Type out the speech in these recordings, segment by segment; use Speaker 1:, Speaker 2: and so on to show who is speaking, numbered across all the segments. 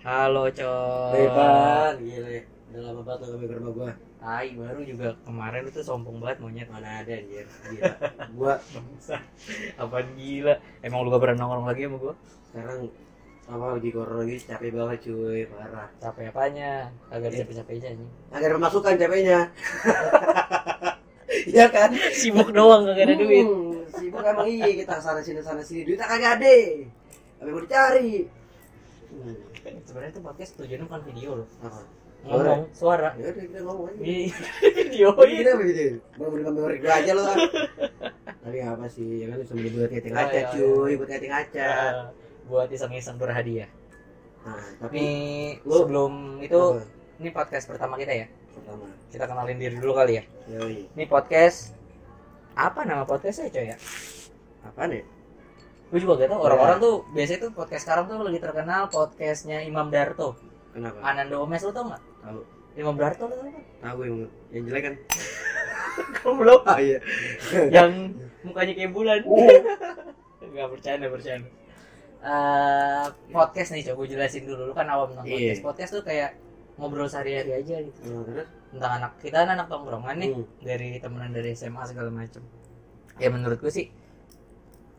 Speaker 1: Halo coy.
Speaker 2: Depan, gila. Udah lama banget lo ke rumah gua.
Speaker 1: Tai baru juga kemarin tuh sombong banget monyet.
Speaker 2: Mana ada anjir. Gila. Gua
Speaker 1: Bangsa. Apaan gila? Emang lu gak pernah nongkrong lagi sama gua?
Speaker 2: sekarang apa lagi corona lagi capek banget cuy, parah.
Speaker 1: Capek apanya? Agak ada capek-capeknya anjing.
Speaker 2: Agak ada pemasukan capeknya. Iya kan?
Speaker 1: Sibuk doang gak ada duit.
Speaker 2: Hmm, Sibuk emang iya kita sana sini sana sini duit kagak ada. Yang mau dicari? Hmm,
Speaker 1: Sebenarnya tuh podcast tujuannya bukan video loh.
Speaker 2: Apa?
Speaker 1: Ngomong suara.
Speaker 2: Ya udah kita ngomong aja.
Speaker 1: Video ini.
Speaker 2: kita begitu. Mau beli memori gua aja lo kan. Tapi apa sih, ya kan bisa beli buat kating
Speaker 1: Oh,
Speaker 2: kaca
Speaker 1: iya,
Speaker 2: cuy,
Speaker 1: iya.
Speaker 2: buat kating kaca.
Speaker 1: Eh, buat iseng-iseng berhadiah.
Speaker 2: Nah, tapi
Speaker 1: Ini
Speaker 2: Lu-
Speaker 1: sebelum itu
Speaker 2: apa?
Speaker 1: ini podcast pertama kita ya.
Speaker 2: pertama.
Speaker 1: Kita kenalin diri dulu kali ya.
Speaker 2: Yoi.
Speaker 1: Ini podcast apa nama podcastnya coy ya?
Speaker 2: Apaan ya?
Speaker 1: Gue juga gak tau orang-orang tuh biasanya tuh podcast sekarang tuh lagi terkenal podcastnya Imam Darto
Speaker 2: Kenapa?
Speaker 1: Ananda Omes lo tau gak?
Speaker 2: Tahu.
Speaker 1: Imam Darto lo tau gak?
Speaker 2: Tahu yang yang jelek kan?
Speaker 1: Goblok
Speaker 2: Ah iya.
Speaker 1: Yang mukanya kayak bulan
Speaker 2: Uh.
Speaker 1: Gak bercanda bercanda Eh, Podcast nih coba gue jelasin dulu Lu kan awam tentang
Speaker 2: Iya.
Speaker 1: podcast Podcast tuh kayak ngobrol sehari-hari aja gitu
Speaker 2: terus?
Speaker 1: Tentang anak Kita kan anak tongkrongan nih
Speaker 2: Hmm.
Speaker 1: Dari temenan dari SMA segala macem Ya menurut gue sih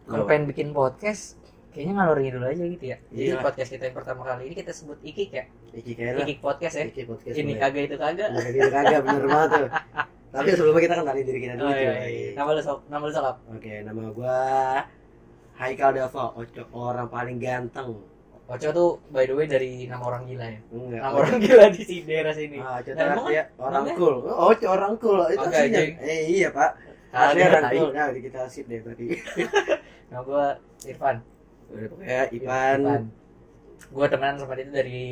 Speaker 1: Kalau pengen bikin podcast Kayaknya ngalor ngidul aja gitu ya Jadi
Speaker 2: Iya.
Speaker 1: podcast kita yang pertama kali ini kita sebut Ikik ya
Speaker 2: Iki kayak lah.
Speaker 1: Ikik podcast ya
Speaker 2: Iki podcast.
Speaker 1: Ini kagak itu kagak
Speaker 2: Nah, gitu kagak bener banget tuh. Tapi sebelumnya kita kenalin diri kita dulu
Speaker 1: Oh, iya, iya. Nama lu sok, nama lu sok?
Speaker 2: Oke, nama gua Haikal Dava, Oco, orang paling ganteng.
Speaker 1: Oco tuh by the way dari nama orang gila ya.
Speaker 2: Enggak.
Speaker 1: Nama orang gila di sini daerah sini.
Speaker 2: Ah, Oco
Speaker 1: Nah,
Speaker 2: ya, orang
Speaker 1: namanya?
Speaker 2: cool. Oh, Oco orang cool. Itu
Speaker 1: Oke,
Speaker 2: aslinya. Eh iya, Pak. Aslinya orang cool. Nah, kita sip deh berarti.
Speaker 1: Nama gua Irfan.
Speaker 2: Udah pokoknya Ipan.
Speaker 1: Gua temenan sama dia tuh dari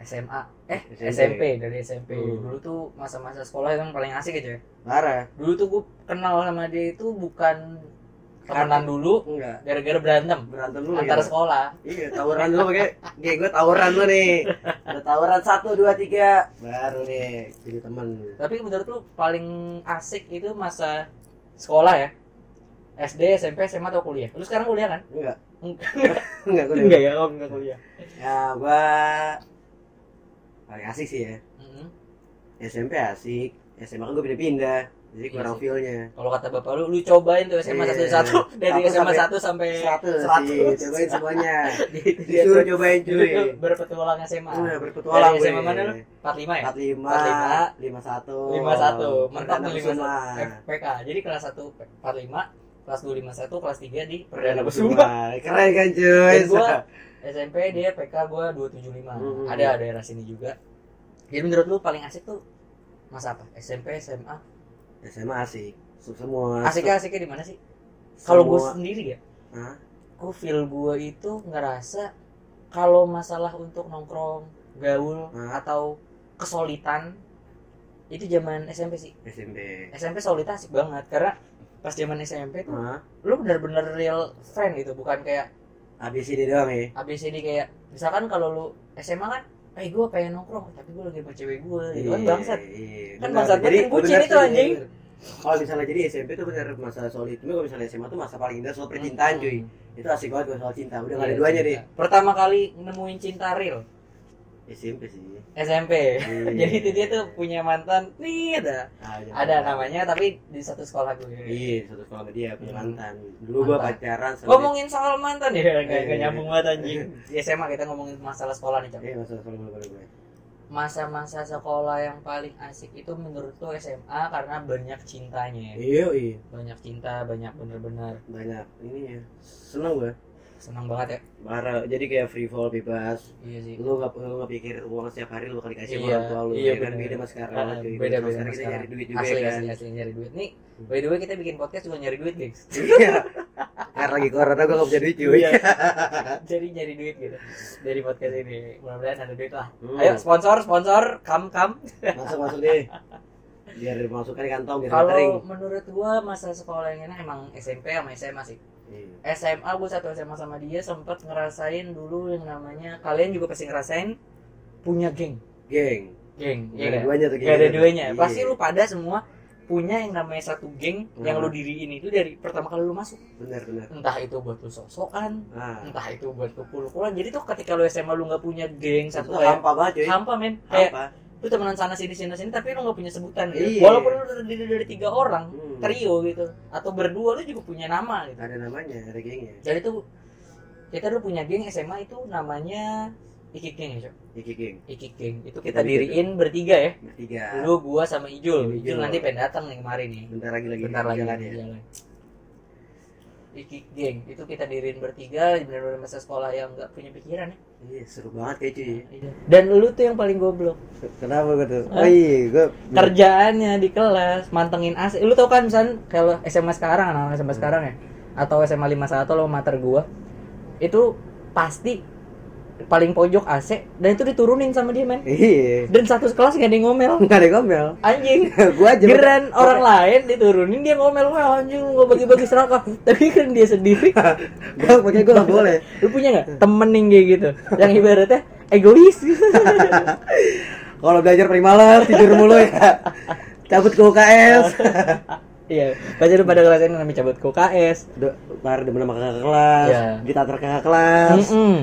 Speaker 1: SMA. Eh,
Speaker 2: SMP.
Speaker 1: SMP, dari SMP.
Speaker 2: Hmm.
Speaker 1: Dulu tuh masa-masa sekolah yang paling asik aja. ya.
Speaker 2: Parah.
Speaker 1: Dulu tuh gua kenal sama dia itu bukan temenan dulu
Speaker 2: Enggak.
Speaker 1: gara-gara berantem
Speaker 2: Berantem dulu
Speaker 1: antara
Speaker 2: gitu.
Speaker 1: sekolah.
Speaker 2: Iya, tawuran dulu pakai. Kayak gue tawuran dulu nih. Ada tawuran satu, dua, tiga, baru nih jadi teman.
Speaker 1: Tapi menurut lu paling asik itu masa sekolah ya? SD, SMP, SMA atau kuliah? Lu sekarang kuliah kan?
Speaker 2: Enggak,
Speaker 1: Enggak.
Speaker 2: enggak gue.
Speaker 1: Enggak ya, om enggak kuliah.
Speaker 2: Ya, gua paling asik sih ya.
Speaker 1: Mm-mm.
Speaker 2: SMP asik, SMA kan gue pindah-pindah. Jadi
Speaker 1: Iya
Speaker 2: kurang feel-nya.
Speaker 1: Kalau kata bapak lu, lu cobain tuh SMA
Speaker 2: Iya.
Speaker 1: satu satu dari
Speaker 2: Satu
Speaker 1: SMA
Speaker 2: sampai-
Speaker 1: satu sampai
Speaker 2: Seratus cobain semuanya. Disuruh cobain cuy.
Speaker 1: berpetualang SMA.
Speaker 2: Udah berpetualang
Speaker 1: Dari SMA mana lu? 45 ya?
Speaker 2: 45, 51.
Speaker 1: 51. Mantap
Speaker 2: Perdana
Speaker 1: tuh
Speaker 2: Kusuma.
Speaker 1: 51. PK. Jadi kelas 1 45, kelas 2 51, kelas 3 di Perdana Kusuma.
Speaker 2: Keren kan cuy.
Speaker 1: Dan gua SMP dia PK gua 275.
Speaker 2: Hmm.
Speaker 1: Ada daerah sini juga. Jadi menurut lu paling asik tuh masa apa? SMP, SMA?
Speaker 2: SMA asik. Semua.
Speaker 1: Asiknya asiknya di mana sih? Kalau gue sendiri ya,
Speaker 2: Hah?
Speaker 1: gue feel gue itu ngerasa kalau masalah untuk nongkrong, gaul
Speaker 2: Hah?
Speaker 1: atau kesolitan itu zaman SMP sih.
Speaker 2: SMP.
Speaker 1: SMP solid asik banget karena pas zaman SMP tuh
Speaker 2: Hah?
Speaker 1: lu bener-bener real friend gitu, bukan kayak
Speaker 2: ABCD doang ya.
Speaker 1: ABCD kayak misalkan kalau lu SMA kan, eh gue pengen nongkrong tapi gue lagi sama cewek gue gitu kan
Speaker 2: Iya,
Speaker 1: bangsat.
Speaker 2: iya.
Speaker 1: Kan
Speaker 2: Benar.
Speaker 1: bangsat
Speaker 2: Jadi,
Speaker 1: banget, bucin itu, anjing.
Speaker 2: Kalau misalnya jadi SMP tuh bener masa solid. Cuma kalau misalnya SMA tuh masa paling indah soal percintaan cuy.
Speaker 1: Hmm.
Speaker 2: Itu asik banget soal cinta. Udah
Speaker 1: Iya,
Speaker 2: ada duanya deh.
Speaker 1: Pertama kali nemuin cinta real
Speaker 2: SMP sih.
Speaker 1: SMP.
Speaker 2: Iya.
Speaker 1: Jadi itu dia tuh punya mantan nih ada.
Speaker 2: Ah, jangan
Speaker 1: Ada namanya tapi di satu sekolah gue.
Speaker 2: Iya, satu sekolah dia punya
Speaker 1: Hmm.
Speaker 2: mantan. Dulu gua
Speaker 1: Mantan.
Speaker 2: pacaran sama
Speaker 1: Ngomongin soal mantan ya, nggak nggak
Speaker 2: Iya.
Speaker 1: nyambung banget anjing. Di SMA kita ngomongin masalah sekolah nih, Cok.
Speaker 2: Iya, masa sekolah gue.
Speaker 1: Masa-masa sekolah yang paling asik itu menurut tuh SMA karena banyak cintanya. ya.
Speaker 2: Iya, iya.
Speaker 1: Banyak cinta, banyak bener-bener
Speaker 2: Banyak ini ya. Seneng gua.
Speaker 1: Senang banget ya.
Speaker 2: Marah. Jadi kayak free fall bebas.
Speaker 1: Iya sih.
Speaker 2: Lu gak, lu gak pikir uang setiap hari lu bakal dikasih
Speaker 1: Iya,
Speaker 2: orang tua lu.
Speaker 1: iya,
Speaker 2: ya kan beda sama sekarang.
Speaker 1: Ah,
Speaker 2: cuy.
Speaker 1: beda
Speaker 2: Sama
Speaker 1: beda
Speaker 2: sekarang kita nyari duit juga
Speaker 1: asli,
Speaker 2: ya kan.
Speaker 1: asli asli nyari duit nih by the way kita bikin podcast juga nyari duit guys
Speaker 2: Iya. Karena lagi corona gua gak punya duit cuy.
Speaker 1: Iya. jadi nyari duit gitu dari podcast ini mudah-mudahan ada duit lah
Speaker 2: Hmm.
Speaker 1: ayo sponsor sponsor kam kam
Speaker 2: Masuk masuk deh. Biar dimasukkan di kantong biar
Speaker 1: kalau menurut gua masa sekolah yang enak emang SMP sama SMA sih
Speaker 2: Iya.
Speaker 1: SMA gua satu SMA sama dia sempat ngerasain dulu yang namanya kalian juga pasti ngerasain punya geng.
Speaker 2: Geng.
Speaker 1: geng
Speaker 2: Gak
Speaker 1: iya
Speaker 2: ada
Speaker 1: nggak?
Speaker 2: duanya tuh
Speaker 1: Gak ada duanya.
Speaker 2: Iya.
Speaker 1: pasti lu pada semua punya yang namanya satu geng yang
Speaker 2: Hmm.
Speaker 1: lu diriin. Itu dari pertama kali lu masuk.
Speaker 2: Benar benar.
Speaker 1: Entah itu buat lu sok-sokan
Speaker 2: ah.
Speaker 1: entah itu buat lu pul-pulan jadi tuh ketika lu SMA lu nggak punya geng satu kayak
Speaker 2: hampa banget cuy.
Speaker 1: hampa men. Kayak
Speaker 2: hampa
Speaker 1: lu temenan sana sini sini sini tapi lu nggak punya sebutan gitu.
Speaker 2: Iya.
Speaker 1: walaupun lu terdiri dari tiga orang
Speaker 2: Hmm.
Speaker 1: trio gitu atau berdua lu juga punya nama gitu.
Speaker 2: Ada namanya ada gengnya.
Speaker 1: Jadi tuh kita dulu punya geng SMA itu namanya Iki Geng ya Cok?
Speaker 2: Iki geng.
Speaker 1: Iki Geng. Itu
Speaker 2: Kita
Speaker 1: kita diriin bertiga ya.
Speaker 2: Bertiga.
Speaker 1: Lu gua sama Ijul.
Speaker 2: Ijul.
Speaker 1: Ijul nanti pengen datang nih kemarin nih.
Speaker 2: Bentar lagi lagi
Speaker 1: bentar lagi
Speaker 2: jalan ya.
Speaker 1: jalan Iki Geng itu kita diriin bertiga benar-benar masa sekolah yang nggak punya pikiran ya.
Speaker 2: Iya seru banget kayak cuy.
Speaker 1: Dan lu tuh yang paling goblok.
Speaker 2: Kenapa gue tuh? Oh iya gue
Speaker 1: kerjaannya di kelas mantengin AC lu tau kan misal kalau SMA sekarang anak SMA sekarang ya? Atau SMA 51 lo mater gua. Itu pasti paling pojok AC dan itu diturunin sama dia men.
Speaker 2: Iya.
Speaker 1: Dan satu kelas gak ada yang ngomel.
Speaker 2: Nggak ada ngomel.
Speaker 1: Anjing.
Speaker 2: Gue aja
Speaker 1: Geran orang lain diturunin dia ngomel wah anjing gak bagi-bagi seragam. Tapi kan dia sendiri.
Speaker 2: Gue pakai gue nggak boleh.
Speaker 1: Lu punya nggak? Temen yang kayak gitu. Yang ibaratnya egois.
Speaker 2: Kalau belajar paling malas tidur mulu ya. Cabut ke UKS
Speaker 1: iya. Pasti lu pada ngerasain namanya cabut ke UKS
Speaker 2: udah par demen sama kakak kelas
Speaker 1: Iya.
Speaker 2: ditatar kakak kelas.
Speaker 1: Mm-mm.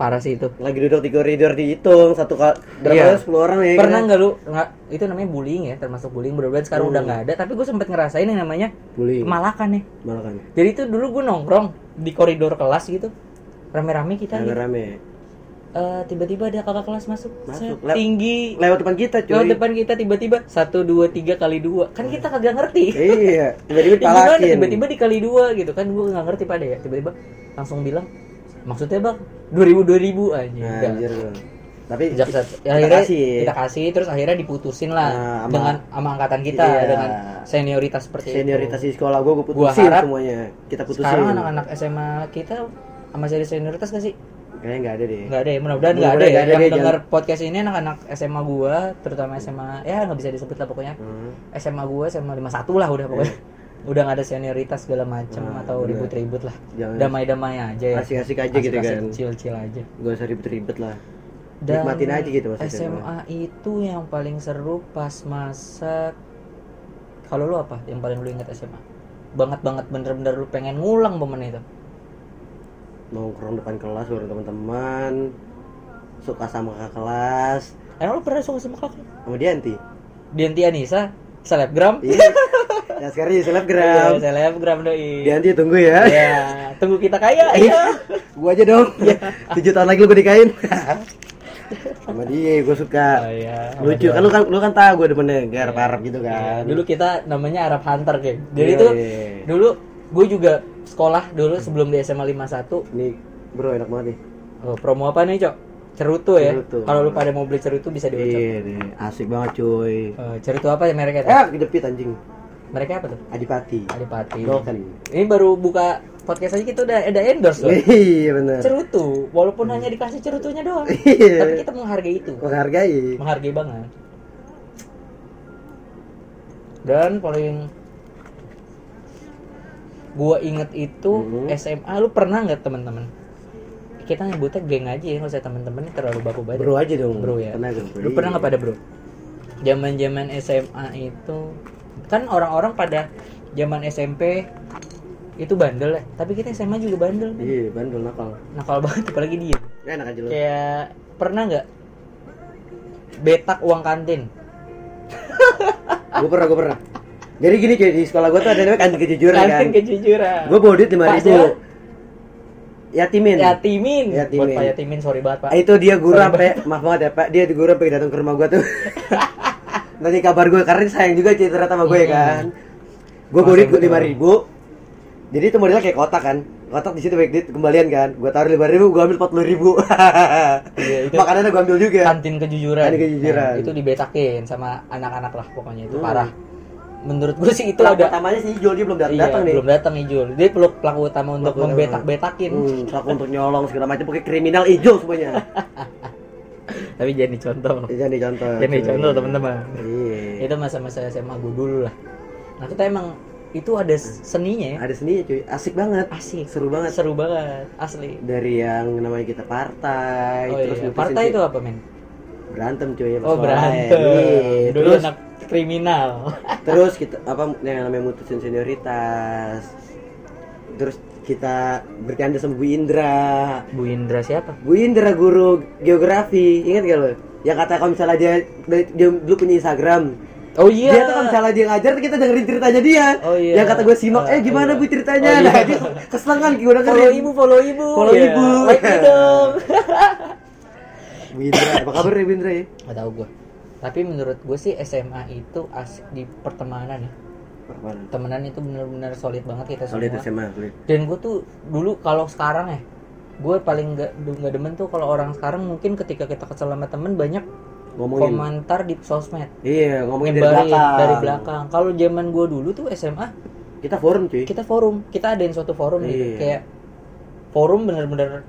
Speaker 1: Parah sih itu.
Speaker 2: Lagi duduk di koridor dihitung satu kali
Speaker 1: Iya.
Speaker 2: berapa sepuluh orang ya
Speaker 1: pernah
Speaker 2: kan?
Speaker 1: nggak lu? Nggak itu namanya bullying ya termasuk bullying. Mudah-mudahan sekarang
Speaker 2: Hmm.
Speaker 1: udah nggak ada tapi gue sempet ngerasain yang namanya
Speaker 2: bullying.
Speaker 1: malakan nih
Speaker 2: malah kan
Speaker 1: jadi itu dulu gue nongkrong di koridor kelas gitu. Rame-rame kita gitu.
Speaker 2: rame-rame.
Speaker 1: Eh, tiba-tiba ada kakak kelas masuk,
Speaker 2: Masuk. Lep-
Speaker 1: tinggi.
Speaker 2: lewat depan kita cuy.
Speaker 1: Lewat depan kita tiba-tiba satu dua tiga kali dua. Kan kita kagak ngerti.
Speaker 2: Iya tiba-tiba
Speaker 1: Ya,
Speaker 2: dipalakin
Speaker 1: tiba-tiba dikali dua gitu. Kan gue nggak ngerti pada ya. Tiba-tiba langsung bilang maksudnya bang dua ribu dua ribu aja
Speaker 2: nah, anjir gua. tapi
Speaker 1: Sejak saat ya,
Speaker 2: Kita
Speaker 1: akhirnya
Speaker 2: kasih.
Speaker 1: kita kasih terus akhirnya diputusin lah
Speaker 2: Nah, sama-
Speaker 1: dengan sama angkatan kita
Speaker 2: Iya.
Speaker 1: dengan senioritas seperti
Speaker 2: senioritas
Speaker 1: itu.
Speaker 2: di sekolah gua gua
Speaker 1: Gua
Speaker 2: putusin
Speaker 1: harap
Speaker 2: semuanya kita putusin
Speaker 1: Sekarang anak-anak SMA kita sama senioritas gak sih?
Speaker 2: kayaknya nggak ada deh
Speaker 1: Nggak ada ya, mudah-mudahan nggak ada ya.
Speaker 2: ada
Speaker 1: Yang dengar podcast ini anak-anak SMA gua, terutama SMA ya nggak bisa disebut lah pokoknya.
Speaker 2: Hmm.
Speaker 1: SMA gua SMA 51 lah udah pokoknya. Udah nggak ada senioritas segala macam
Speaker 2: Nah,
Speaker 1: atau
Speaker 2: bener.
Speaker 1: ribut-ribut lah. Damai-damai aja ya.
Speaker 2: asik-asik aja gitu
Speaker 1: Asik-asik,
Speaker 2: kan
Speaker 1: Chill-chill aja.
Speaker 2: gak usah ribet-ribet lah
Speaker 1: Dan
Speaker 2: Nikmatin aja gitu maksudnya.
Speaker 1: SMA itu yang paling seru pas masa kalau lu apa yang paling lu ingat SMA? Banget banget bener-bener lu pengen ngulang momen itu.
Speaker 2: nongkrong depan kelas bareng teman-teman suka sama kakak kelas
Speaker 1: Emang lu pernah suka sama kakak?
Speaker 2: sama Dianti
Speaker 1: Dianti Anissa, selebgram.
Speaker 2: iya ya sekarang jadi selebgram
Speaker 1: Iya, selebgram doi.
Speaker 2: Dianti tunggu ya
Speaker 1: Iya, tunggu kita kaya. Iya.
Speaker 2: gua aja dong tujuh tahun lagi lu gue nikahin sama dia gue suka
Speaker 1: Oh, iya.
Speaker 2: lucu kan lu kan lu kan tahu gue demennya garap Arab gitu kan
Speaker 1: Dulu kita namanya Arab Hunter, geng. Jadi
Speaker 2: Iya,
Speaker 1: tuh
Speaker 2: iya.
Speaker 1: dulu gue juga sekolah dulu sebelum di SMA 51.
Speaker 2: nih bro enak banget nih
Speaker 1: Oh, promo apa nih, Cok? Cerutu ya. Kalau lu pada mau beli cerutu bisa diucap.
Speaker 2: iya asik banget cuy
Speaker 1: Eh, cerutu apa ya mereknya?
Speaker 2: eh kedepit anjing
Speaker 1: Mereknya apa tuh?
Speaker 2: Adipati
Speaker 1: Adipati.
Speaker 2: Dolken
Speaker 1: Ini baru buka podcast aja kita udah ada endorse loh.
Speaker 2: iya bener
Speaker 1: Cerutu, walaupun hanya dikasih cerutunya doang. Tapi
Speaker 2: iya
Speaker 1: kita menghargai itu.
Speaker 2: menghargai
Speaker 1: Menghargai banget. Dan paling gua inget itu
Speaker 2: Mhm.
Speaker 1: SMA lu pernah nggak teman-teman? Kita nyebutnya geng aja ya, nggak usah teman-teman ini terlalu baku banget.
Speaker 2: bro aja dong
Speaker 1: Bro ya.
Speaker 2: Pernah, bro.
Speaker 1: Lu pernah nggak pada bro? Zaman-zaman SMA itu kan orang-orang pada zaman SMP itu bandel ya, tapi kita SMA juga bandel.
Speaker 2: iya bandel nakal
Speaker 1: Nakal banget apalagi dia.
Speaker 2: enak aja lu
Speaker 1: Kayak pernah nggak betak uang kantin?
Speaker 2: gue pernah gue pernah jadi gini cuy di sekolah gue tuh ada namanya kantin kejujuran kan
Speaker 1: Kantin kejujuran.
Speaker 2: gue bawa duit lima ribu yatimin
Speaker 1: Yatimin.
Speaker 2: Yatimin.
Speaker 1: Buat Pak Yatimin sorry banget Pak.
Speaker 2: Ah, itu dia guru sampai maaf banget ya pak dia di guru sampai datang ke rumah gue tuh nanti kabar gue karena sayang juga ternyata sama gue
Speaker 1: Hmm.
Speaker 2: kan gue bawa duit
Speaker 1: betul.
Speaker 2: lima ribu jadi itu modelnya kayak kotak kan kotak di situ baik duit kembalian kan gue taruh lima ribu gue ambil empat puluh ribu
Speaker 1: Iya, itu
Speaker 2: makanannya gue ambil juga
Speaker 1: kantin kejujuran.
Speaker 2: Kantin kejujuran.
Speaker 1: Nah, itu dibetakin sama anak-anak lah pokoknya itu
Speaker 2: Hmm.
Speaker 1: parah. Menurut gue sih itu
Speaker 2: Pelaku
Speaker 1: ada
Speaker 2: utamanya sih Ijul dia belum datang
Speaker 1: Iya,
Speaker 2: datang nih
Speaker 1: belum datang Ijul. Dia peluk pelaku utama untuk membetak-betakin.
Speaker 2: hmm, pelaku untuk nyolong segala macam pokoknya kriminal Ijul semuanya
Speaker 1: Tapi jadi contoh.
Speaker 2: jadi contoh
Speaker 1: Jadi contoh teman-teman.
Speaker 2: iya
Speaker 1: Itu masa-masa SMA gue dulu lah. Nah kita emang itu ada seninya ya.
Speaker 2: ada seni cuy asik banget
Speaker 1: Asik.
Speaker 2: seru banget
Speaker 1: Seru banget, asli.
Speaker 2: dari yang namanya kita partai
Speaker 1: Oh
Speaker 2: terus
Speaker 1: iya, partai itu apa men?
Speaker 2: berantem cuy
Speaker 1: Oh berantem.
Speaker 2: Iya,
Speaker 1: Dulu
Speaker 2: terus
Speaker 1: anak kriminal
Speaker 2: terus kita apa yang namanya mutusin senioritas terus kita bercanda sama Bu Indra.
Speaker 1: Bu Indra siapa?
Speaker 2: Bu Indra guru geografi. Ingat gak lo? Yang kata kalau misalnya dia dia dulu punya Instagram.
Speaker 1: Oh iya.
Speaker 2: Dia tuh kalau misalnya dia ngajar kita dengerin ceritanya dia.
Speaker 1: Oh, iya.
Speaker 2: yang kata gue simak eh gimana
Speaker 1: Oh, iya.
Speaker 2: bu ceritanya?
Speaker 1: Oh, iya.
Speaker 2: nah dia gue dengerin.
Speaker 1: Follow ibu follow ibu.
Speaker 2: Follow
Speaker 1: Iya.
Speaker 2: ibu.
Speaker 1: like me dong.
Speaker 2: Bu Indra apa kabar ya Bu Indra ya?
Speaker 1: Gak tau gue tapi menurut gue sih SMA itu asik di pertemanan ya temenan itu benar-benar solid banget kita
Speaker 2: solid
Speaker 1: semua.
Speaker 2: SMA solid.
Speaker 1: Dan gue tuh dulu kalau sekarang ya gue paling nggak nggak demen tuh kalau orang sekarang mungkin ketika kita kesel sama temen banyak
Speaker 2: ngomongin.
Speaker 1: komentar di sosmed.
Speaker 2: Iya ngomongin dari belakang.
Speaker 1: dari belakang. Kalau zaman gue dulu tuh SMA
Speaker 2: kita forum cuy.
Speaker 1: kita forum. Kita adain suatu forum gitu.
Speaker 2: Iya.
Speaker 1: kayak forum bener-bener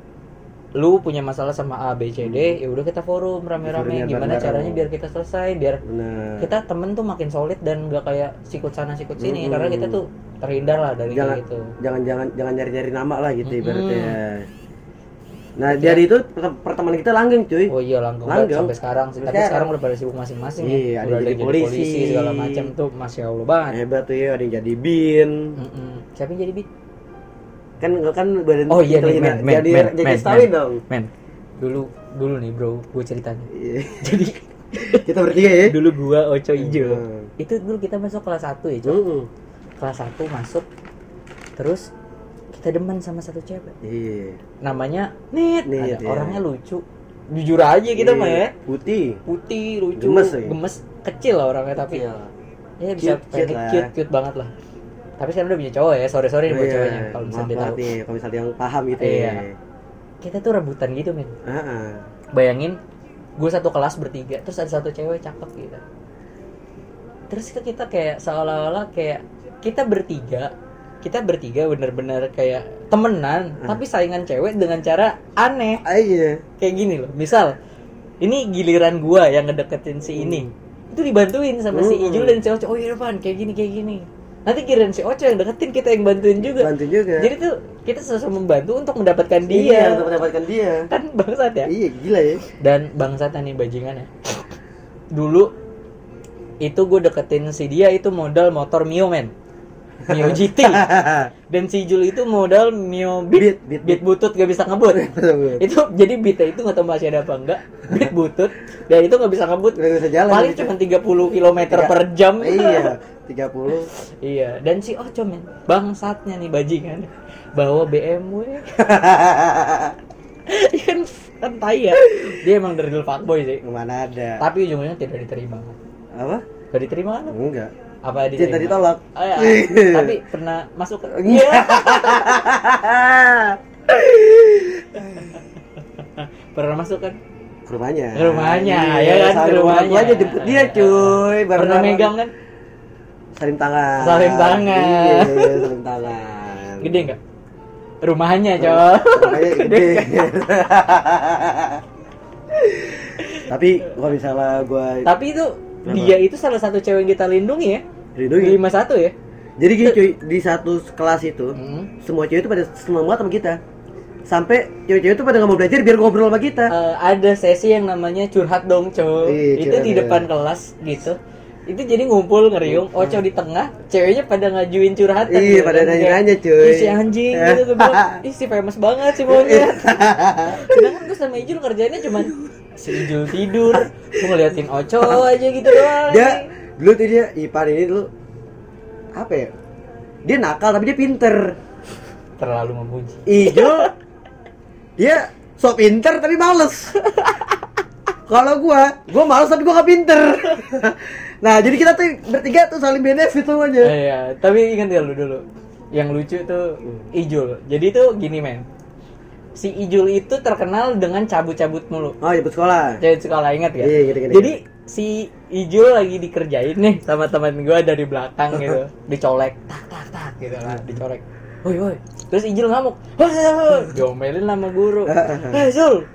Speaker 1: lu punya masalah sama A B C D ya udah kita forum rame-rame. Gimana
Speaker 2: bareng-bareng.
Speaker 1: caranya biar kita selesai biar
Speaker 2: bener.
Speaker 1: kita temen tuh makin solid dan gak kayak sikut sana sikut sini.
Speaker 2: Mm-mm.
Speaker 1: karena kita tuh terhindar lah dari
Speaker 2: Jangan-
Speaker 1: kayak gitu
Speaker 2: jangan jangan jangan nyari nyari nama lah gitu
Speaker 1: Mm-mm.
Speaker 2: ibaratnya. Nah dari itu per- pertemanan kita langgeng cuy.
Speaker 1: Oh iya langgeng
Speaker 2: Langgeng.
Speaker 1: sampai sekarang sih. Tapi
Speaker 2: Sekarang.
Speaker 1: udah pada sibuk masing-masing
Speaker 2: Iya,
Speaker 1: ya
Speaker 2: ada
Speaker 1: udah
Speaker 2: yang jadi polisi.
Speaker 1: segala macam tuh. Masya allah banget.
Speaker 2: Hebat tuh ya ada yang jadi bin.
Speaker 1: Mm-mm. siapa yang jadi bit
Speaker 2: kan kan badan
Speaker 1: oh iya nih men men
Speaker 2: jadi
Speaker 1: men
Speaker 2: jadi
Speaker 1: men,
Speaker 2: dong
Speaker 1: men dulu dulu nih bro gue ceritanya
Speaker 2: Iya.
Speaker 1: jadi
Speaker 2: kita bertiga ya
Speaker 1: dulu gua Oco Ijo
Speaker 2: Hmm.
Speaker 1: itu dulu kita masuk kelas 1 ya Cok.
Speaker 2: Mm-mm.
Speaker 1: kelas 1 masuk terus kita demen sama satu cewek
Speaker 2: iya
Speaker 1: namanya Nit,
Speaker 2: Nit,
Speaker 1: Ada
Speaker 2: iya.
Speaker 1: orangnya lucu jujur aja kita mah ya
Speaker 2: Iya. putih
Speaker 1: putih lucu
Speaker 2: Gemes lagi.
Speaker 1: gemes kecil lah orangnya tapi
Speaker 2: Iya.
Speaker 1: ya bisa
Speaker 2: Cute, cute
Speaker 1: cute cute banget lah tapi sekarang udah punya cowok ya sore sore nih buat
Speaker 2: Iya,
Speaker 1: cowoknya kalau misalnya dia tahu.
Speaker 2: nih kalau misalnya yang paham gitu
Speaker 1: Iya.
Speaker 2: ya.
Speaker 1: Kita tuh rebutan gitu men. Bayangin gue satu kelas bertiga terus ada satu cewek cakep gitu. Terus kita kayak seolah-olah kayak kita bertiga kita bertiga bener-bener kayak temenan
Speaker 2: Hmm.
Speaker 1: tapi saingan cewek dengan cara aneh.
Speaker 2: Ah, iya.
Speaker 1: Kayak gini loh misal ini giliran gua yang ngedeketin si ini. Itu dibantuin sama si
Speaker 2: Hmm.
Speaker 1: Ijul dan si Oce oh iya kayak gini kayak gini nanti giliran si Oce yang deketin kita yang bantuin juga.
Speaker 2: Bantu juga.
Speaker 1: Jadi tuh kita sama membantu untuk mendapatkan
Speaker 2: iya
Speaker 1: dia.
Speaker 2: untuk mendapatkan dia.
Speaker 1: Kan bangsat ya?
Speaker 2: Iya gila ya.
Speaker 1: Dan bangsat nih bajingan ya. Dulu itu gue deketin si dia itu modal motor Mio men Mio GT dan si Jul itu modal Mio Beat.
Speaker 2: Beat, Beat,
Speaker 1: Beat butut gak bisa ngebut. Itu jadi Beatnya itu nggak tahu masih ada apa enggak. Beat butut. Dan itu nggak bisa ngebut.
Speaker 2: Nggak bisa jalan
Speaker 1: paling
Speaker 2: gitu.
Speaker 1: cuma 30 km per jam.
Speaker 2: Iya 30
Speaker 1: iya dan si Oco men bangsatnya nih bajingan. Bawa BMW kan kan tai ya. Dia emang dari dulu fuckboy sih.
Speaker 2: Ke mana ada.
Speaker 1: Tapi ujungnya tidak diterima.
Speaker 2: Apa?
Speaker 1: Gak diterima kan?
Speaker 2: enggak
Speaker 1: Apa
Speaker 2: cinta
Speaker 1: diterima?
Speaker 2: ditolak
Speaker 1: Oh, ya. tapi pernah masuk ke
Speaker 2: Iya.
Speaker 1: pernah masuk kan?
Speaker 2: ke rumahnya
Speaker 1: Ke rumahnya,
Speaker 2: Iya,
Speaker 1: ya kan, ke
Speaker 2: rumah
Speaker 1: rumahnya.
Speaker 2: aja jemput dia cuy bareng
Speaker 1: Pernah megang kan?
Speaker 2: salim tangan
Speaker 1: Salim tangan.
Speaker 2: iya salim tangan
Speaker 1: Gede nggak? Rumahnya, coy.
Speaker 2: Rumahnya gede tapi kalau misalnya gua
Speaker 1: Tapi itu
Speaker 2: Kenapa?
Speaker 1: dia itu salah satu cewek yang kita lindungi ya.
Speaker 2: lindungi
Speaker 1: Di 51 ya.
Speaker 2: jadi gini cuy di satu kelas itu
Speaker 1: Hmm.
Speaker 2: semua cewek itu pada seneng banget sama kita sampai cewek-cewek itu pada nggak mau belajar biar ngobrol sama kita
Speaker 1: Eh, ada sesi yang namanya curhat dong, coy.
Speaker 2: Iya,
Speaker 1: itu
Speaker 2: curhat,
Speaker 1: di
Speaker 2: iya.
Speaker 1: depan kelas gitu. Itu jadi ngumpul ngeriung, Oco di tengah, ceweknya pada ngajuin curhatan.
Speaker 2: Iya,
Speaker 1: gitu
Speaker 2: pada
Speaker 1: kayak,
Speaker 2: nanya-nanya, cuy.
Speaker 1: "Ih, si anjing gitu gue bilang, ih si famous banget si monyet. Sedangkan gue sama Ijul kerjanya cuman si Ijul tidur, gue ngeliatin Oco aja gitu doang.
Speaker 2: dia dulu tuh dia Ipan ini dulu apa ya dia nakal tapi dia pinter
Speaker 1: terlalu memuji.
Speaker 2: Ijo dia sok pinter tapi males kalau gua gua males tapi gua gak pinter nah jadi kita tuh bertiga tuh saling benefit semuanya
Speaker 1: Iya, tapi ingat gak lu dulu? Yang lucu tuh Ijul. Jadi tuh gini men. Si Ijul itu terkenal dengan cabut-cabut mulu.
Speaker 2: oh jemput sekolah
Speaker 1: Cewek sekolah ingat ya?
Speaker 2: Iya, gitu, gitu,
Speaker 1: Jadi si Ijul lagi dikerjain nih sama teman gua dari belakang gitu, dicolek, tak tak tak gitu lah, dicolek. Woi woi. Terus Ijul ngamuk, diomelin sama guru. Eh Zul,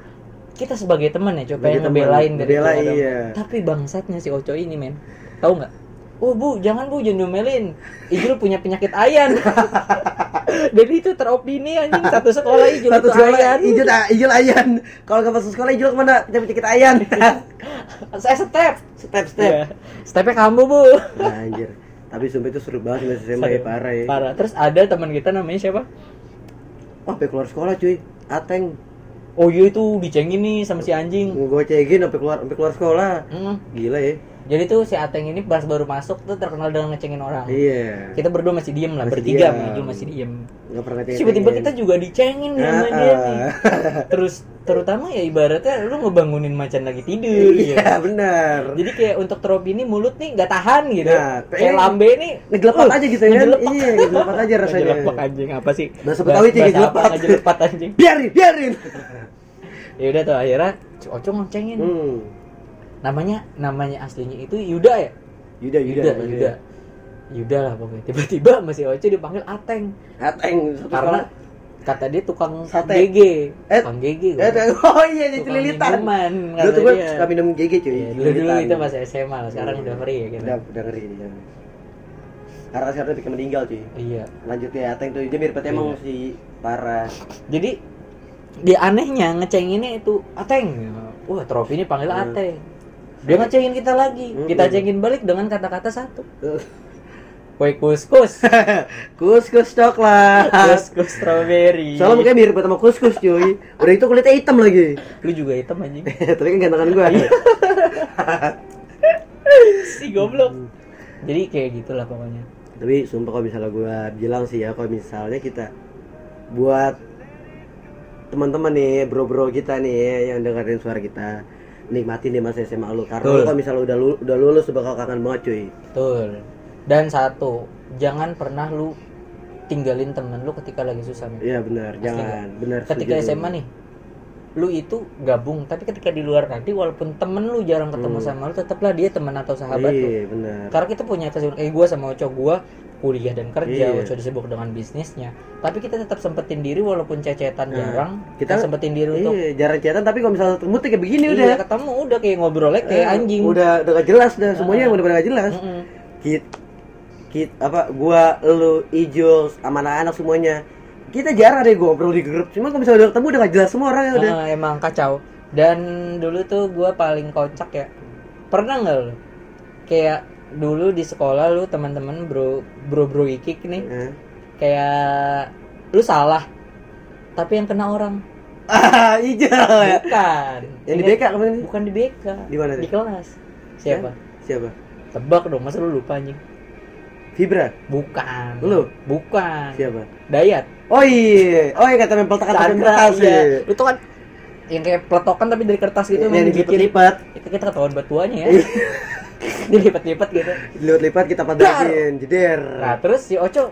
Speaker 1: kita sebagai teman ya, coba yang ngebelain dari ada.
Speaker 2: iya.
Speaker 1: Tapi bangsatnya si Oco ini men, tahu nggak? Oh bu, jangan bu, jangan diomelin. Ijul punya penyakit ayan. Jadi itu teropini anjing satu sekolah hijau
Speaker 2: Satu sekolah
Speaker 1: ayan.
Speaker 2: hijau hijau ayan. Kalau nggak masuk sekolah hijau ke mana? Penyakit ayan.
Speaker 1: Saya step.
Speaker 2: step step.
Speaker 1: Iya. Stepnya kamu bu.
Speaker 2: Nah, anjir. Tapi sumpah itu seru banget masih SMA ya parah ya.
Speaker 1: Parah. Terus ada teman kita namanya siapa?
Speaker 2: Wah, sampai keluar sekolah cuy. Ateng.
Speaker 1: Oh iya itu dicengin nih sama si anjing.
Speaker 2: Gue cekin sampai keluar sampai keluar sekolah.
Speaker 1: Mm.
Speaker 2: Gila ya.
Speaker 1: Jadi tuh si Ateng ini pas baru masuk tuh terkenal dengan ngecengin orang.
Speaker 2: Iya.
Speaker 1: Kita berdua masih diem lah,
Speaker 2: Masih
Speaker 1: bertiga
Speaker 2: diam.
Speaker 1: masih diem.
Speaker 2: Nggak pernah
Speaker 1: Tiba-tiba kita juga dicengin sama
Speaker 2: Ah,
Speaker 1: dia
Speaker 2: ah.
Speaker 1: nih. Terus terutama ya ibaratnya lu ngebangunin macan lagi tidur gitu.
Speaker 2: Iya, benar.
Speaker 1: Jadi kayak untuk trop ini mulut nih nggak tahan gitu.
Speaker 2: Nah,
Speaker 1: kayak
Speaker 2: pengen-
Speaker 1: lambe nih
Speaker 2: Ngejelepat
Speaker 1: uh,
Speaker 2: aja gitu ya.
Speaker 1: ngejelepak.
Speaker 2: Iya, ngejelepat aja rasanya.
Speaker 1: Ngejelepak anjing apa sih?
Speaker 2: Bahasa Betawi sih,
Speaker 1: apa? Ngejelepat anjing.
Speaker 2: Biarin, biarin.
Speaker 1: Ya udah tuh akhirnya Oco ngecengin.
Speaker 2: Hmm.
Speaker 1: Namanya namanya aslinya itu Yuda ya?
Speaker 2: Yuda, Yuda,
Speaker 1: Yuda, Yuda. Yuda lah pokoknya. Tiba-tiba masih Oco dipanggil Ateng.
Speaker 2: Ateng
Speaker 1: Karena. Kata dia tukang
Speaker 2: Sate.
Speaker 1: GG.
Speaker 2: Eh,
Speaker 1: Tukang GG.
Speaker 2: Eh, oh iya, jadi
Speaker 1: Tukang
Speaker 2: lilitan.
Speaker 1: minuman,
Speaker 2: Dulu tuh gue suka minum GG cuy.
Speaker 1: Iya, dulu dulu itu masih SMA lah, sekarang udah free ya gitu.
Speaker 2: Udah, udah ngeri dia. Karena sekarang bikin meninggal cuy.
Speaker 1: Iya.
Speaker 2: Lanjut ya, Ateng tuh dia mirip emang
Speaker 1: Iya.
Speaker 2: si parah.
Speaker 1: Jadi dia anehnya ngecenginnya itu Ateng. Wah, trofi ini panggil
Speaker 2: Hmm.
Speaker 1: Ateng. Dia ngecengin kita lagi.
Speaker 2: Hmm.
Speaker 1: Kita cengin balik dengan kata-kata satu. Kue kus-kus.
Speaker 2: Kus-kus coklat.
Speaker 1: kus-kus strawberry.
Speaker 2: Soalnya mukanya mirip sama kus-kus cuy. Udah itu kulitnya hitam lagi.
Speaker 1: lu juga hitam anjing.
Speaker 2: Tapi kan gantengan gua.
Speaker 1: Iya. si goblok. Jadi kayak gitulah pokoknya.
Speaker 2: Tapi sumpah kalau misalnya gua bilang sih ya kalau misalnya kita buat teman-teman nih, bro-bro kita nih yang dengerin suara kita nikmatin nih masa SMA lu karena kalau misalnya udah lu- udah lulus lu bakal kangen banget cuy.
Speaker 1: Betul. Dan satu, jangan pernah lu tinggalin temen lu ketika lagi susah.
Speaker 2: Iya benar, jangan. Benar.
Speaker 1: ketika
Speaker 2: setuju.
Speaker 1: SMA nih lu itu gabung tapi ketika di luar nanti walaupun temen lu jarang ketemu sama lu tetaplah dia teman atau sahabat lu
Speaker 2: Iya, benar.
Speaker 1: karena kita punya kesibukan eh gue sama Oco gue kuliah dan kerja
Speaker 2: Iya.
Speaker 1: Oco disibuk dengan bisnisnya tapi kita tetap sempetin diri walaupun cecetan
Speaker 2: Nah,
Speaker 1: jarang
Speaker 2: kita-
Speaker 1: kita sempetin diri untuk
Speaker 2: Iya, jarang chatan tapi kalau misalnya ketemu kayak begini
Speaker 1: iya,
Speaker 2: udah.
Speaker 1: ketemu udah kayak ngobrolnya kayak
Speaker 2: Eh,
Speaker 1: anjing
Speaker 2: Udah udah gak jelas udah semuanya
Speaker 1: Ah.
Speaker 2: udah pada gak jelas.
Speaker 1: Mm-mm.
Speaker 2: Kit kit apa gua lu Ijul sama anak-anak semuanya. Kita jarang deh ngobrol di grup. Cuma kalau misalnya udah ketemu udah gak jelas semua orangnya udah.
Speaker 1: Ah, emang kacau dan dulu tuh gue paling kocak ya pernah nggak lu kayak dulu di sekolah lu teman-teman bro bro bro ikik nih
Speaker 2: Eh.
Speaker 1: kayak lu salah tapi yang kena orang
Speaker 2: Ah, ya.
Speaker 1: bukan
Speaker 2: Yang di BK kemarin
Speaker 1: bukan di BK
Speaker 2: Di mana
Speaker 1: di kelas siapa
Speaker 2: Siapa?
Speaker 1: tebak dong masa lu lupa anjing
Speaker 2: Fibra.
Speaker 1: bukan
Speaker 2: Lu?
Speaker 1: bukan
Speaker 2: Siapa?
Speaker 1: Dayat
Speaker 2: Oh iya. Oh iya kata tekan
Speaker 1: Chandra
Speaker 2: kertas
Speaker 1: iya
Speaker 2: iya.
Speaker 1: lu tuh kan yang kayak peletokan tapi dari kertas gitu
Speaker 2: Yang dilipat-lipat.
Speaker 1: itu kita ketahuan batuannya ya
Speaker 2: Iya.
Speaker 1: dilipat-lipat gitu
Speaker 2: Dilipat-lipat kita padakin. Jeder.
Speaker 1: nah terus si Oco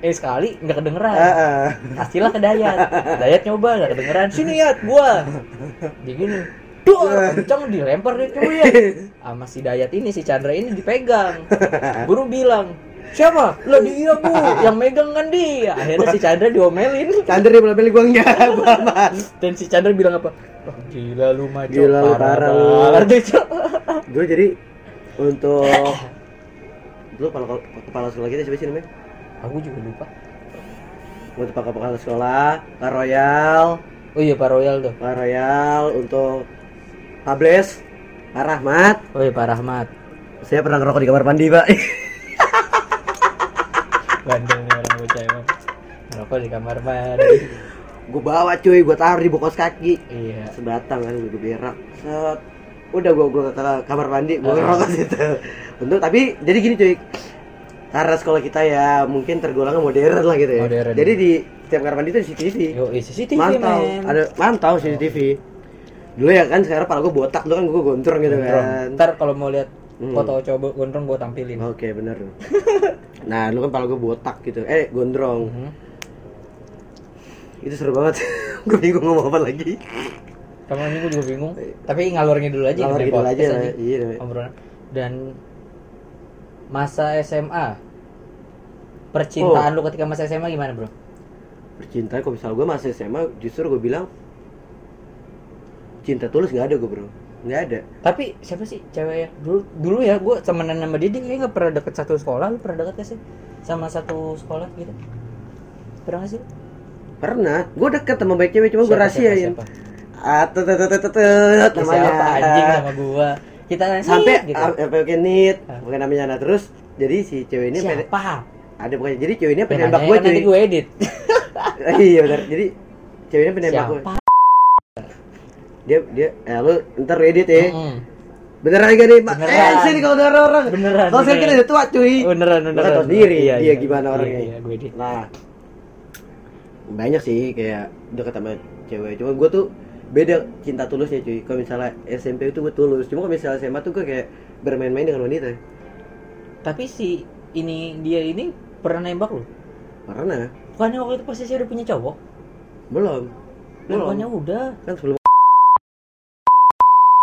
Speaker 1: eh sekali nggak kedengeran
Speaker 2: Ah, ah.
Speaker 1: kasihlah ke Dayat Dayat nyoba nggak kedengeran sini ya gua dia gini Duh, kenceng dilempar dia cuy ya. Sama si Dayat ini, si Chandra ini dipegang. Guru bilang, siapa? Lah dia bu, yang megang kan dia. Akhirnya si Chandra diomelin.
Speaker 2: Chandra dia beli gua enggak, gua aman.
Speaker 1: Dan si Chandra bilang apa? Wah, gila lu maco,
Speaker 2: Gila lu, parah lu."
Speaker 1: banget.
Speaker 2: Gue jadi untuk dulu kepala kepala sekolah kita siapa sih namanya?
Speaker 1: Aku juga lupa.
Speaker 2: Untuk kepala kepala sekolah, Pak Royal,
Speaker 1: Oh iya Pak Royal tuh.
Speaker 2: Pak Royal untuk Pak Bles, Pak Rahmat.
Speaker 1: Iya Pak Rahmat.
Speaker 2: Saya pernah ngerokok di kamar mandi, Pak.
Speaker 1: Bandel nih orang bocah emang. Ngerokok di kamar mandi.
Speaker 2: gue bawa cuy, gue taruh di bokos kaki.
Speaker 1: Iya.
Speaker 2: Sebatang kan gue berak. Set. Udah gue gue ke kamar mandi, gue
Speaker 1: Ah.
Speaker 2: ngerokok situ. Untuk tapi jadi gini cuy. Karena sekolah kita ya mungkin tergolongnya modern lah gitu ya.
Speaker 1: Modern.
Speaker 2: Jadi di setiap kamar mandi itu CCTV.
Speaker 1: Yo, eh, CCTV
Speaker 2: mantau ada mantau CCTV dulu ya kan sekarang pala gue botak dulu kan gue gondrong gitu
Speaker 1: Gondrong.
Speaker 2: kan
Speaker 1: Ntar kalau mau lihat
Speaker 2: Hmm.
Speaker 1: foto coba gondrong gua tampilin.
Speaker 2: oke bener nah lu kan pala gue botak gitu eh gondrong
Speaker 1: Mhm.
Speaker 2: itu seru banget gue bingung ngomong apa lagi
Speaker 1: Kamu ini gua juga bingung. Tapi ngalur ngidul aja
Speaker 2: Ngalor
Speaker 1: di
Speaker 2: ngidul
Speaker 1: podcast
Speaker 2: aja,
Speaker 1: aja.
Speaker 2: iya.
Speaker 1: Obrolan. Dan masa SMA percintaan
Speaker 2: Oh.
Speaker 1: lu ketika masa SMA gimana, Bro?
Speaker 2: percintaan kalau misal gue masih SMA justru gue bilang cinta tulus nggak ada gue bro nggak ada
Speaker 1: Tapi siapa sih cewek ya? Dulu dulu ya gua temenan sama dia dia kayaknya nggak pernah deket satu sekolah. Lu pernah deket gak sih sama satu sekolah gitu? pernah nggak sih
Speaker 2: Pernah, gue deket sama baik cewek, cuma gue rahasiain.
Speaker 1: siapa, siapa?
Speaker 2: Ah, namanya.
Speaker 1: siapa anjing sama gua kita
Speaker 2: Sampai
Speaker 1: gitu.
Speaker 2: pakai nit,
Speaker 1: Ah.
Speaker 2: namanya nah terus. Jadi si cewek ini
Speaker 1: siapa
Speaker 2: ada pokoknya. Jadi cewek ini pengen nembak
Speaker 1: nanya
Speaker 2: gue cuy.
Speaker 1: gue edit
Speaker 2: iya benar. Jadi cewek ini pengen nembak gue. Dia dia, eh lu ntar edit ya.
Speaker 1: Mm-mm.
Speaker 2: Beneran gak nih?
Speaker 1: Beneran.
Speaker 2: Eh sini kalau ada orang.
Speaker 1: Beneran,
Speaker 2: Kalau saya
Speaker 1: beneran.
Speaker 2: kira udah tua cuy.
Speaker 1: beneran
Speaker 2: Lu
Speaker 1: beneran
Speaker 2: kan tau sendiri
Speaker 1: Iya,
Speaker 2: dia
Speaker 1: iya.
Speaker 2: gimana
Speaker 1: Iya,
Speaker 2: orangnya.
Speaker 1: iya, gue edit
Speaker 2: Nah, banyak sih kayak deket sama cewek. Cuma gue tuh beda cinta tulusnya cuy. Kalau misalnya SMP itu gue tulus. Cuma kalau misalnya SMA tuh gue kayak bermain-main dengan wanita.
Speaker 1: tapi si ini dia ini pernah nembak lu
Speaker 2: Pernah?
Speaker 1: bukannya waktu itu posisi udah punya cowok
Speaker 2: Belum. Belum.
Speaker 1: bukannya udah
Speaker 2: Kan sebelum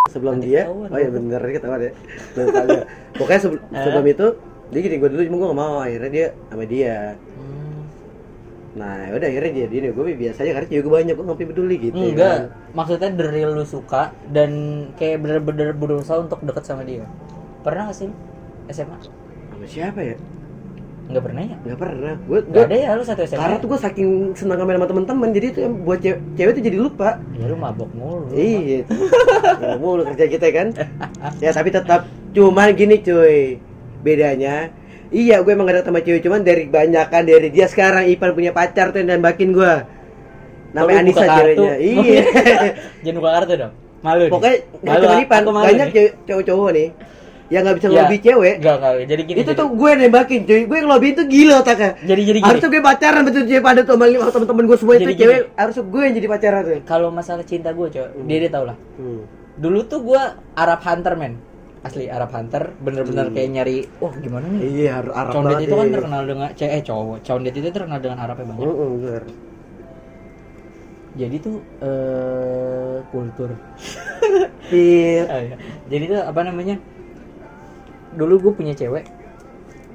Speaker 2: sebelum
Speaker 1: Nanti
Speaker 2: dia.
Speaker 1: ketahuan,
Speaker 2: Oh iya
Speaker 1: lu.
Speaker 2: bener ketahuan ya. Kagak. Pokoknya sebelum
Speaker 1: Eh?
Speaker 2: sebelum itu dia gini gue dulu cuma gue gak mau akhirnya dia sama dia
Speaker 1: Hmm.
Speaker 2: nah udah akhirnya dia dia gue biasanya karena gue banyak gue ngapain peduli gitu ya
Speaker 1: enggak
Speaker 2: kan.
Speaker 1: maksudnya dari lu suka dan kayak bener-bener berusaha untuk deket sama dia pernah gak sih SMA
Speaker 2: sama siapa ya
Speaker 1: nggak pernah ya?
Speaker 2: Nggak pernah. Gue
Speaker 1: nggak ada ya lu satu SMA
Speaker 2: karena tuh gue saking senang main sama teman-teman jadi itu yang buat cewek, cewek tuh jadi lupa.
Speaker 1: Ya lu mabok mulu.
Speaker 2: Iya. Nggak mulu kerja kita kan. Ya tapi tetap cuman gini cuy. Bedanya iya gue emang gak deket sama cewek cuman dari banyakan dari dia sekarang Ipan punya pacar tuh yang nembakin gue namanya Anissa ceweknya. iya.
Speaker 1: Jangan buka kartu dong. Malu nih.
Speaker 2: pokoknya
Speaker 1: Malu,
Speaker 2: cuma Ipan.
Speaker 1: Aku malu
Speaker 2: banyak
Speaker 1: nih.
Speaker 2: cewek cowok-cowok nih yang nggak bisa
Speaker 1: Ya.
Speaker 2: ngelobi cewek
Speaker 1: Enggak, enggak. Jadi gini.
Speaker 2: itu
Speaker 1: jadi,
Speaker 2: tuh gue nembakin cuy gue ngelobiin tuh gila otaknya
Speaker 1: jadi jadi gini.
Speaker 2: harusnya gue pacaran betul cewek pada tuh sama lima temen-temen gue semua itu
Speaker 1: Jadi
Speaker 2: cewek harusnya gue yang jadi pacaran tuh
Speaker 1: Kalau masalah cinta gue, coy, dia dia tau lah.
Speaker 2: hmm.
Speaker 1: Dulu tuh gue Arab Hunter, men. Asli Arab Hunter, bener-bener
Speaker 2: Hmm.
Speaker 1: kayak nyari, wah gimana nih?
Speaker 2: iya harus Arab
Speaker 1: Condet itu kan terkenal dengan cewek eh, cowok. Condet itu terkenal dengan Arabnya banyak.
Speaker 2: Mm-mm, bener.
Speaker 1: Jadi tuh eh kultur.
Speaker 2: Iya.
Speaker 1: Ah, iya. Jadi tuh apa namanya? Dulu gue punya cewek.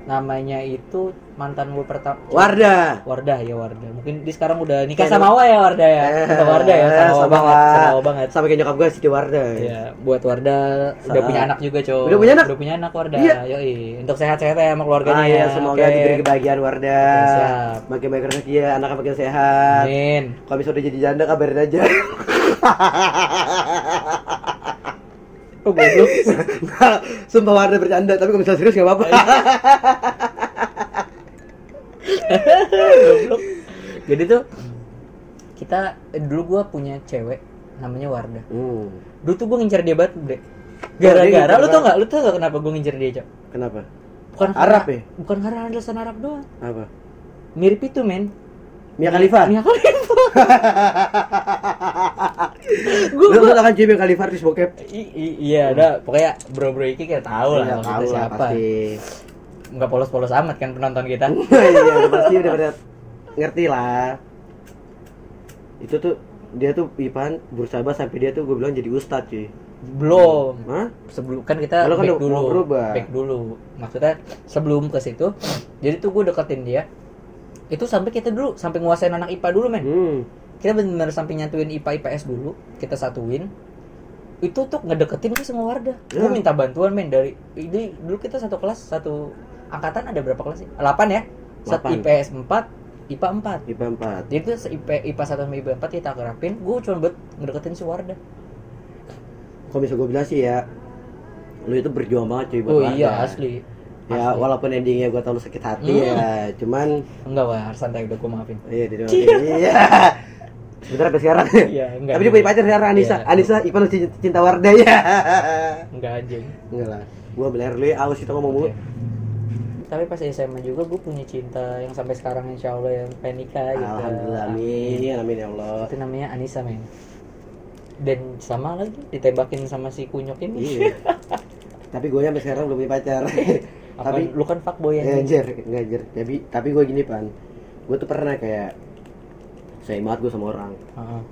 Speaker 1: Namanya itu mantan gue pertama.
Speaker 2: Wardah
Speaker 1: Wardah ya Wardah. Mungkin di sekarang udah nikah sama Wa ya Wardah ya. Kita Wardah ya sama Wa
Speaker 2: sama
Speaker 1: banget, sama banget.
Speaker 2: sama kayak nyokap gue Siti Wardah
Speaker 1: Iya, buat Wardah udah
Speaker 2: Sama-
Speaker 1: punya anak juga, Cok.
Speaker 2: Udah punya anak?
Speaker 1: Udah punya anak Wardah.
Speaker 2: Iya.
Speaker 1: Yoi. Untuk sehat-sehat ya sama keluarganya.
Speaker 2: Ah, iya, semoga
Speaker 1: Oke.
Speaker 2: diberi kebahagiaan Wardah.
Speaker 1: Oke, siap.
Speaker 2: Makin baik rezeki ya, anaknya makin sehat.
Speaker 1: Amin.
Speaker 2: Kalau bisa udah jadi janda kabarin aja.
Speaker 1: Oh, goblok.
Speaker 2: Nggak, Sumpah Wardah bercanda, tapi kalau misalnya serius gak apa-apa.
Speaker 1: Goblok. Jadi tuh kita dulu gua punya cewek namanya Wardah.
Speaker 2: Hmm.
Speaker 1: Dulu tuh gua ngincer dia banget, Bre.
Speaker 2: dia
Speaker 1: Gara-gara lu tau gak? Lu tau gak kenapa gua ngincer dia, Cok?
Speaker 2: Kenapa?
Speaker 1: Bukan
Speaker 2: Arab
Speaker 1: karena,
Speaker 2: ya?
Speaker 1: Bukan karena alasan Arab doang.
Speaker 2: Apa?
Speaker 1: Mirip itu, men.
Speaker 2: Mia Khalifa?
Speaker 1: Mia Khalifa.
Speaker 2: Lu lu kan cuy Mia Khalifa artis bokep?
Speaker 1: I- i- iya, ada pokoknya bro-bro ini kayak tahu lah
Speaker 2: Iya,
Speaker 1: kalau
Speaker 2: tahu
Speaker 1: kita siapa.
Speaker 2: pasti.
Speaker 1: Nggak polos-polos amat kan penonton kita.
Speaker 2: iya udah pasti udah pada ngerti lah itu tuh dia tuh Ipan banget sampai dia tuh gue bilang jadi ustadz cuy
Speaker 1: Belum.
Speaker 2: Hah?
Speaker 1: Sebelum kan kita
Speaker 2: Kalau kan
Speaker 1: back dulu.
Speaker 2: berubah.
Speaker 1: Back dulu. Maksudnya sebelum ke situ, jadi tuh gue deketin dia. Itu sampai kita dulu sampai nguasain anak IPA dulu, men.
Speaker 2: hmm.
Speaker 1: Kita benar-benar sampai nyatuin IPA IPS dulu, kita satuin. Itu tuh ngedeketin ke semua Wardah. Gue
Speaker 2: Ya.
Speaker 1: minta bantuan, men, dari ini dulu kita satu kelas, satu angkatan ada berapa kelas sih? 8 ya? Satu
Speaker 2: Delapan.
Speaker 1: IPS 4, IPA 4.
Speaker 2: IPA 4
Speaker 1: Jadi se- IP, IPA 1 sama IPA 4 kita akrapin, gue cuma buat ngedeketin si Wardah.
Speaker 2: kalau bisa gue bilang sih ya lu itu berjuang banget cuy buat
Speaker 1: Oh
Speaker 2: Wardah.
Speaker 1: iya asli.
Speaker 2: Ya
Speaker 1: Asli.
Speaker 2: walaupun endingnya gue tau lu sakit hati
Speaker 1: Hmm.
Speaker 2: ya cuman
Speaker 1: Enggak wah, harus santai udah gue maafin.
Speaker 2: iya di iya sebentar sampai sekarang
Speaker 1: Iya, enggak.
Speaker 2: tapi dia punya pacar sekarang Anissa
Speaker 1: Iya.
Speaker 2: Anissa Ipan lu cinta, Wardah ya
Speaker 1: Enggak anjing.
Speaker 2: enggak lah gue beler lu ya aus kita ngomong mulu.
Speaker 1: Tapi pas SMA juga gue punya cinta yang sampai sekarang insya Allah yang pengen nikah gitu.
Speaker 2: Alhamdulillah amin amin ya Allah
Speaker 1: Itu namanya Anissa men. Dan sama lagi ditembakin sama si kunyok ini.
Speaker 2: Iya. Tapi gue sampai sekarang belum punya pacar.
Speaker 1: Apa,
Speaker 2: tapi
Speaker 1: lu kan fuckboy
Speaker 2: ya,
Speaker 1: yang
Speaker 2: anjir, ngajar. Tapi tapi gue gini pan. Gue tuh pernah kayak sayang banget gue sama orang
Speaker 1: Heeh.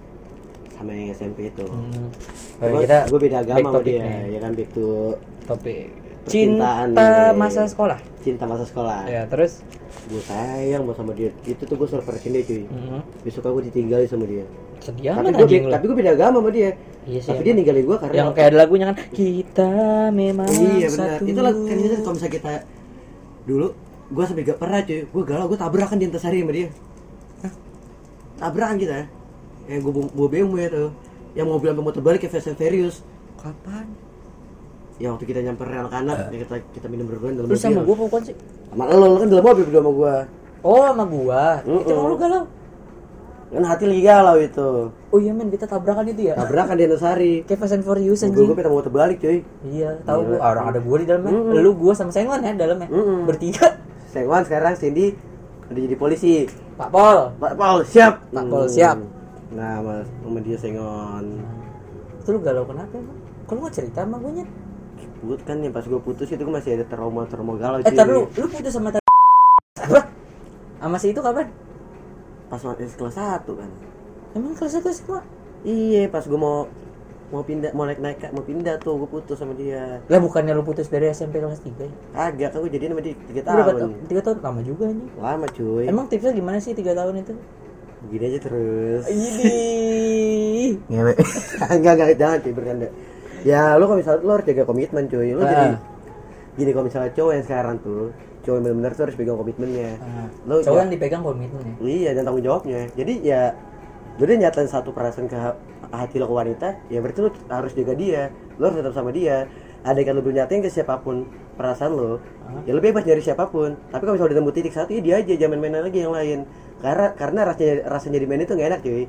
Speaker 2: sama yang SMP itu.
Speaker 1: Hmm. Kita
Speaker 2: gue beda agama sama dia,
Speaker 1: nih.
Speaker 2: ya kan back to
Speaker 1: topik cinta
Speaker 2: nih.
Speaker 1: masa sekolah.
Speaker 2: cinta masa sekolah.
Speaker 1: Ya, terus
Speaker 2: Gue sayang banget sama dia. Itu tuh gue surprisein dia cuy.
Speaker 1: hmm,
Speaker 2: Besok aku ditinggalin sama dia.
Speaker 1: Sedih
Speaker 2: tapi gue tapi gue beda agama sama dia.
Speaker 1: Iya sih.
Speaker 2: tapi dia ninggalin gue karena
Speaker 1: yang kayak ada lagunya kan kita memang
Speaker 2: iya benar
Speaker 1: satu.
Speaker 2: itu lah kan kalau misalnya kita dulu gue sampai gak pernah cuy gue galau gue tabrakan di antasari sama dia
Speaker 1: Hah,
Speaker 2: tabrakan kita yang gue bawa BMW tuh yang mobil sampai motor balik kayak Fast and Furious
Speaker 1: Kapan?
Speaker 2: ya waktu kita nyamper kanan ya kita kita minum berdua dalam
Speaker 1: Lu sama
Speaker 2: mobil
Speaker 1: gua bukan sih?
Speaker 2: sama lo lo kan dalam mobil berdua sama gua
Speaker 1: Oh, sama gua.
Speaker 2: Mm-mm.
Speaker 1: Itu lu galau.
Speaker 2: Kan hati lagi galau itu
Speaker 1: Oh iya men, kita tabrakan itu ya.
Speaker 2: tabrakan di Antasari
Speaker 1: Kayak Fast and Furious
Speaker 2: gue
Speaker 1: anjing.
Speaker 2: gue pengen motor balik cuy
Speaker 1: Iya, tahu gua. Orang ada gua di dalamnya.
Speaker 2: Mm-mm.
Speaker 1: Lu gua sama Sengon ya dalamnya.
Speaker 2: Mm-mm.
Speaker 1: Bertiga.
Speaker 2: Sengwan sekarang Cindy udah jadi polisi
Speaker 1: Pak Pol.
Speaker 2: Pak Paul siap
Speaker 1: Pak Paul, siap.
Speaker 2: nah mas sama dia Sengon
Speaker 1: Itu lu galau kenapa emang? Kalau nggak cerita sama gue nyet.
Speaker 2: Put kan yang pas gue putus itu gue masih ada trauma trauma galau
Speaker 1: Eh, tar lu, lu putus sama apa? Sama si itu kapan?
Speaker 2: Pas masih kelas 1 kan
Speaker 1: Emang kelas satu SMA?
Speaker 2: iya pas gue mau mau pindah mau naik naik mau pindah tuh gue putus sama dia
Speaker 1: Lah bukannya lu putus dari SMP kelas 3 ya?
Speaker 2: agak kan gue jadiin sama dia tiga
Speaker 1: Berapa
Speaker 2: tahun
Speaker 1: tahun? Tiga tahun lama juga nih.
Speaker 2: lama cuy
Speaker 1: Emang tipsnya gimana sih tiga tahun itu?
Speaker 2: gini aja terus
Speaker 1: Ini.
Speaker 2: ngewe enggak enggak jangan cuy bercanda ya lu kalau misalnya lu harus jaga komitmen cuy lu
Speaker 1: Ah.
Speaker 2: jadi gini kalau misalnya cowok yang sekarang tuh cowok yang benar-benar tuh harus pegang komitmennya. Lu
Speaker 1: Cowok
Speaker 2: ja-
Speaker 1: yang dipegang komitmen ya.
Speaker 2: iya dan tanggung jawabnya. Jadi ya udah nyatain satu perasaan ke ha- hati lo ke wanita ya berarti lu harus jaga dia. Lu harus tetap sama dia. Ada kan lu belum nyatain ke siapa pun perasaan lo
Speaker 1: Ah.
Speaker 2: ya lu bebas dari siapa pun. Tapi kalau misalnya udah nemu titik satu ya dia aja jangan main-main lagi yang lain. Karena karena rasanya rasanya dimainin itu nggak enak cuy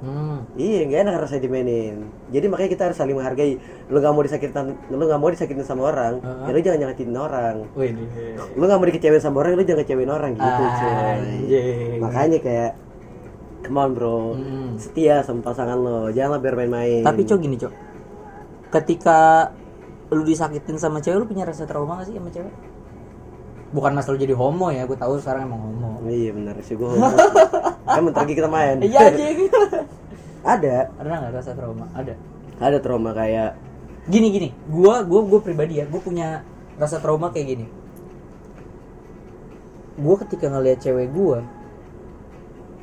Speaker 1: Hmm.
Speaker 2: Iya, nggak enak rasanya dimainin. Jadi makanya kita harus saling menghargai. Lu nggak mau disakitin, lu nggak mau disakitin sama orang,
Speaker 1: Heeh.
Speaker 2: ya lu jangan nyakitin orang.
Speaker 1: Wih,
Speaker 2: Lu nggak mau dikecewain sama orang, lu jangan kecewain orang gitu.
Speaker 1: Anjing.
Speaker 2: Makanya kayak come on, bro.
Speaker 1: Mm.
Speaker 2: Setia sama pasangan lo, janganlah biar main-main.
Speaker 1: Tapi cok gini cok, ketika lu disakitin sama cewek, lu punya rasa trauma gak sih sama cewek? Bukan masalah jadi homo ya, gue tahu sekarang emang homo.
Speaker 2: Iya benar sih gua. kan bentar lagi kita main.
Speaker 1: Iya anjing.
Speaker 2: ada,
Speaker 1: Ada nggak rasa trauma? Ada.
Speaker 2: ada trauma kayak
Speaker 1: Gini gini, gua gua gua pribadi ya, gua punya rasa trauma kayak gini. Gua ketika ngelihat cewek gua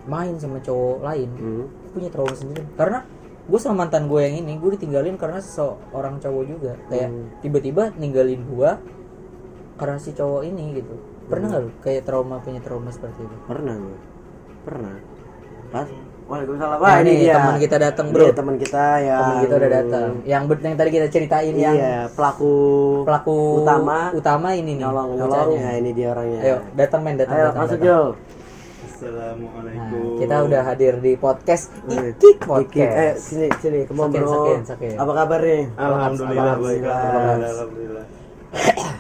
Speaker 1: main sama cowok lain,
Speaker 2: hmm,
Speaker 1: gua punya trauma sendiri. Karena gue sama mantan gue yang ini gue ditinggalin karena seorang cowok juga kayak
Speaker 2: Hmm.
Speaker 1: tiba-tiba ninggalin gua karena si cowok ini gitu pernah nggak lu kayak trauma punya trauma seperti itu
Speaker 2: pernah gua. Pernah. Pas Waalaikumsalam.
Speaker 1: Nah,
Speaker 2: Wah,
Speaker 1: ini
Speaker 2: ini dia.
Speaker 1: teman kita datang, bro.
Speaker 2: Iya, teman kita ya.
Speaker 1: temen kita udah datang yang ber- yang tadi kita ceritain yang
Speaker 2: Iya, pelaku
Speaker 1: pelaku
Speaker 2: utama
Speaker 1: utama ini nih
Speaker 2: nyolong
Speaker 1: bocahnya.
Speaker 2: nyolongnya ini dia orangnya.
Speaker 1: ayo datang men datang
Speaker 2: Ayo
Speaker 1: datang,
Speaker 2: masuk
Speaker 1: datang.
Speaker 2: Jol.
Speaker 1: Nah,
Speaker 3: Assalamualaikum.
Speaker 1: kita udah hadir di podcast Ikik
Speaker 2: Dikit.
Speaker 1: Podcast.
Speaker 2: Eh, sini sini, come on,
Speaker 1: Sakin,
Speaker 2: bro.
Speaker 1: sakin, sakin.
Speaker 2: Apa kabar nih?
Speaker 3: Alhamdulillah baik.
Speaker 2: Alhamdulillah.
Speaker 3: Alhamdulillah.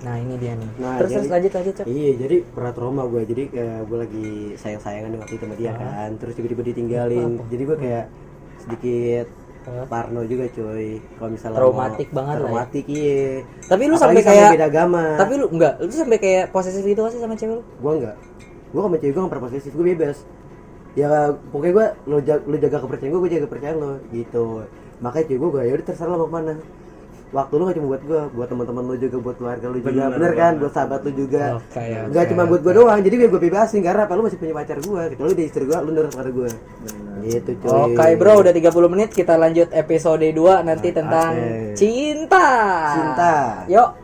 Speaker 1: Nah, ini dia nih.
Speaker 2: Nah,
Speaker 1: terus
Speaker 2: jadi-
Speaker 1: terus lanjut lanjut, Cok.
Speaker 2: Iya, jadi pernah trauma gue. Jadi kayak gue lagi sayang-sayangan waktu itu sama dia kan. Terus tiba-tiba ditinggalin.
Speaker 1: Apa?
Speaker 2: Jadi gue kayak sedikit
Speaker 1: Hah?
Speaker 2: parno juga cuy. Kalau misalnya
Speaker 1: Traumatik
Speaker 2: mau-
Speaker 1: banget ya.
Speaker 2: Traumatik iya.
Speaker 1: Tapi lu
Speaker 2: Apalagi
Speaker 1: sampai kayak
Speaker 2: beda agama.
Speaker 1: Tapi lu enggak, lu sampai kayak posesif gitu sih sama cewek lu?
Speaker 2: gue enggak gue sama cewek gue gak pernah posesif gue bebas ya pokoknya gue lo jaga, lo jaga kepercayaan gue gue jaga kepercayaan lo gitu makanya cewek gue gue ya udah terserah lo mau ke mana waktu lu gak cuma buat gue buat teman-teman lu juga buat keluarga lu juga
Speaker 3: Bener
Speaker 2: bener, kan buat sahabat lu juga
Speaker 1: Oke,
Speaker 2: nggak
Speaker 1: oke,
Speaker 2: cuma buat gue doang jadi gue gue bebasin karena apa lu masih punya pacar gue gitu lu di istri gue lu nurut pada gue gitu cuy
Speaker 1: Oke bro, udah 30 menit kita lanjut episode 2 nanti tentang
Speaker 2: Oke.
Speaker 1: cinta.
Speaker 2: Cinta.
Speaker 1: Yuk.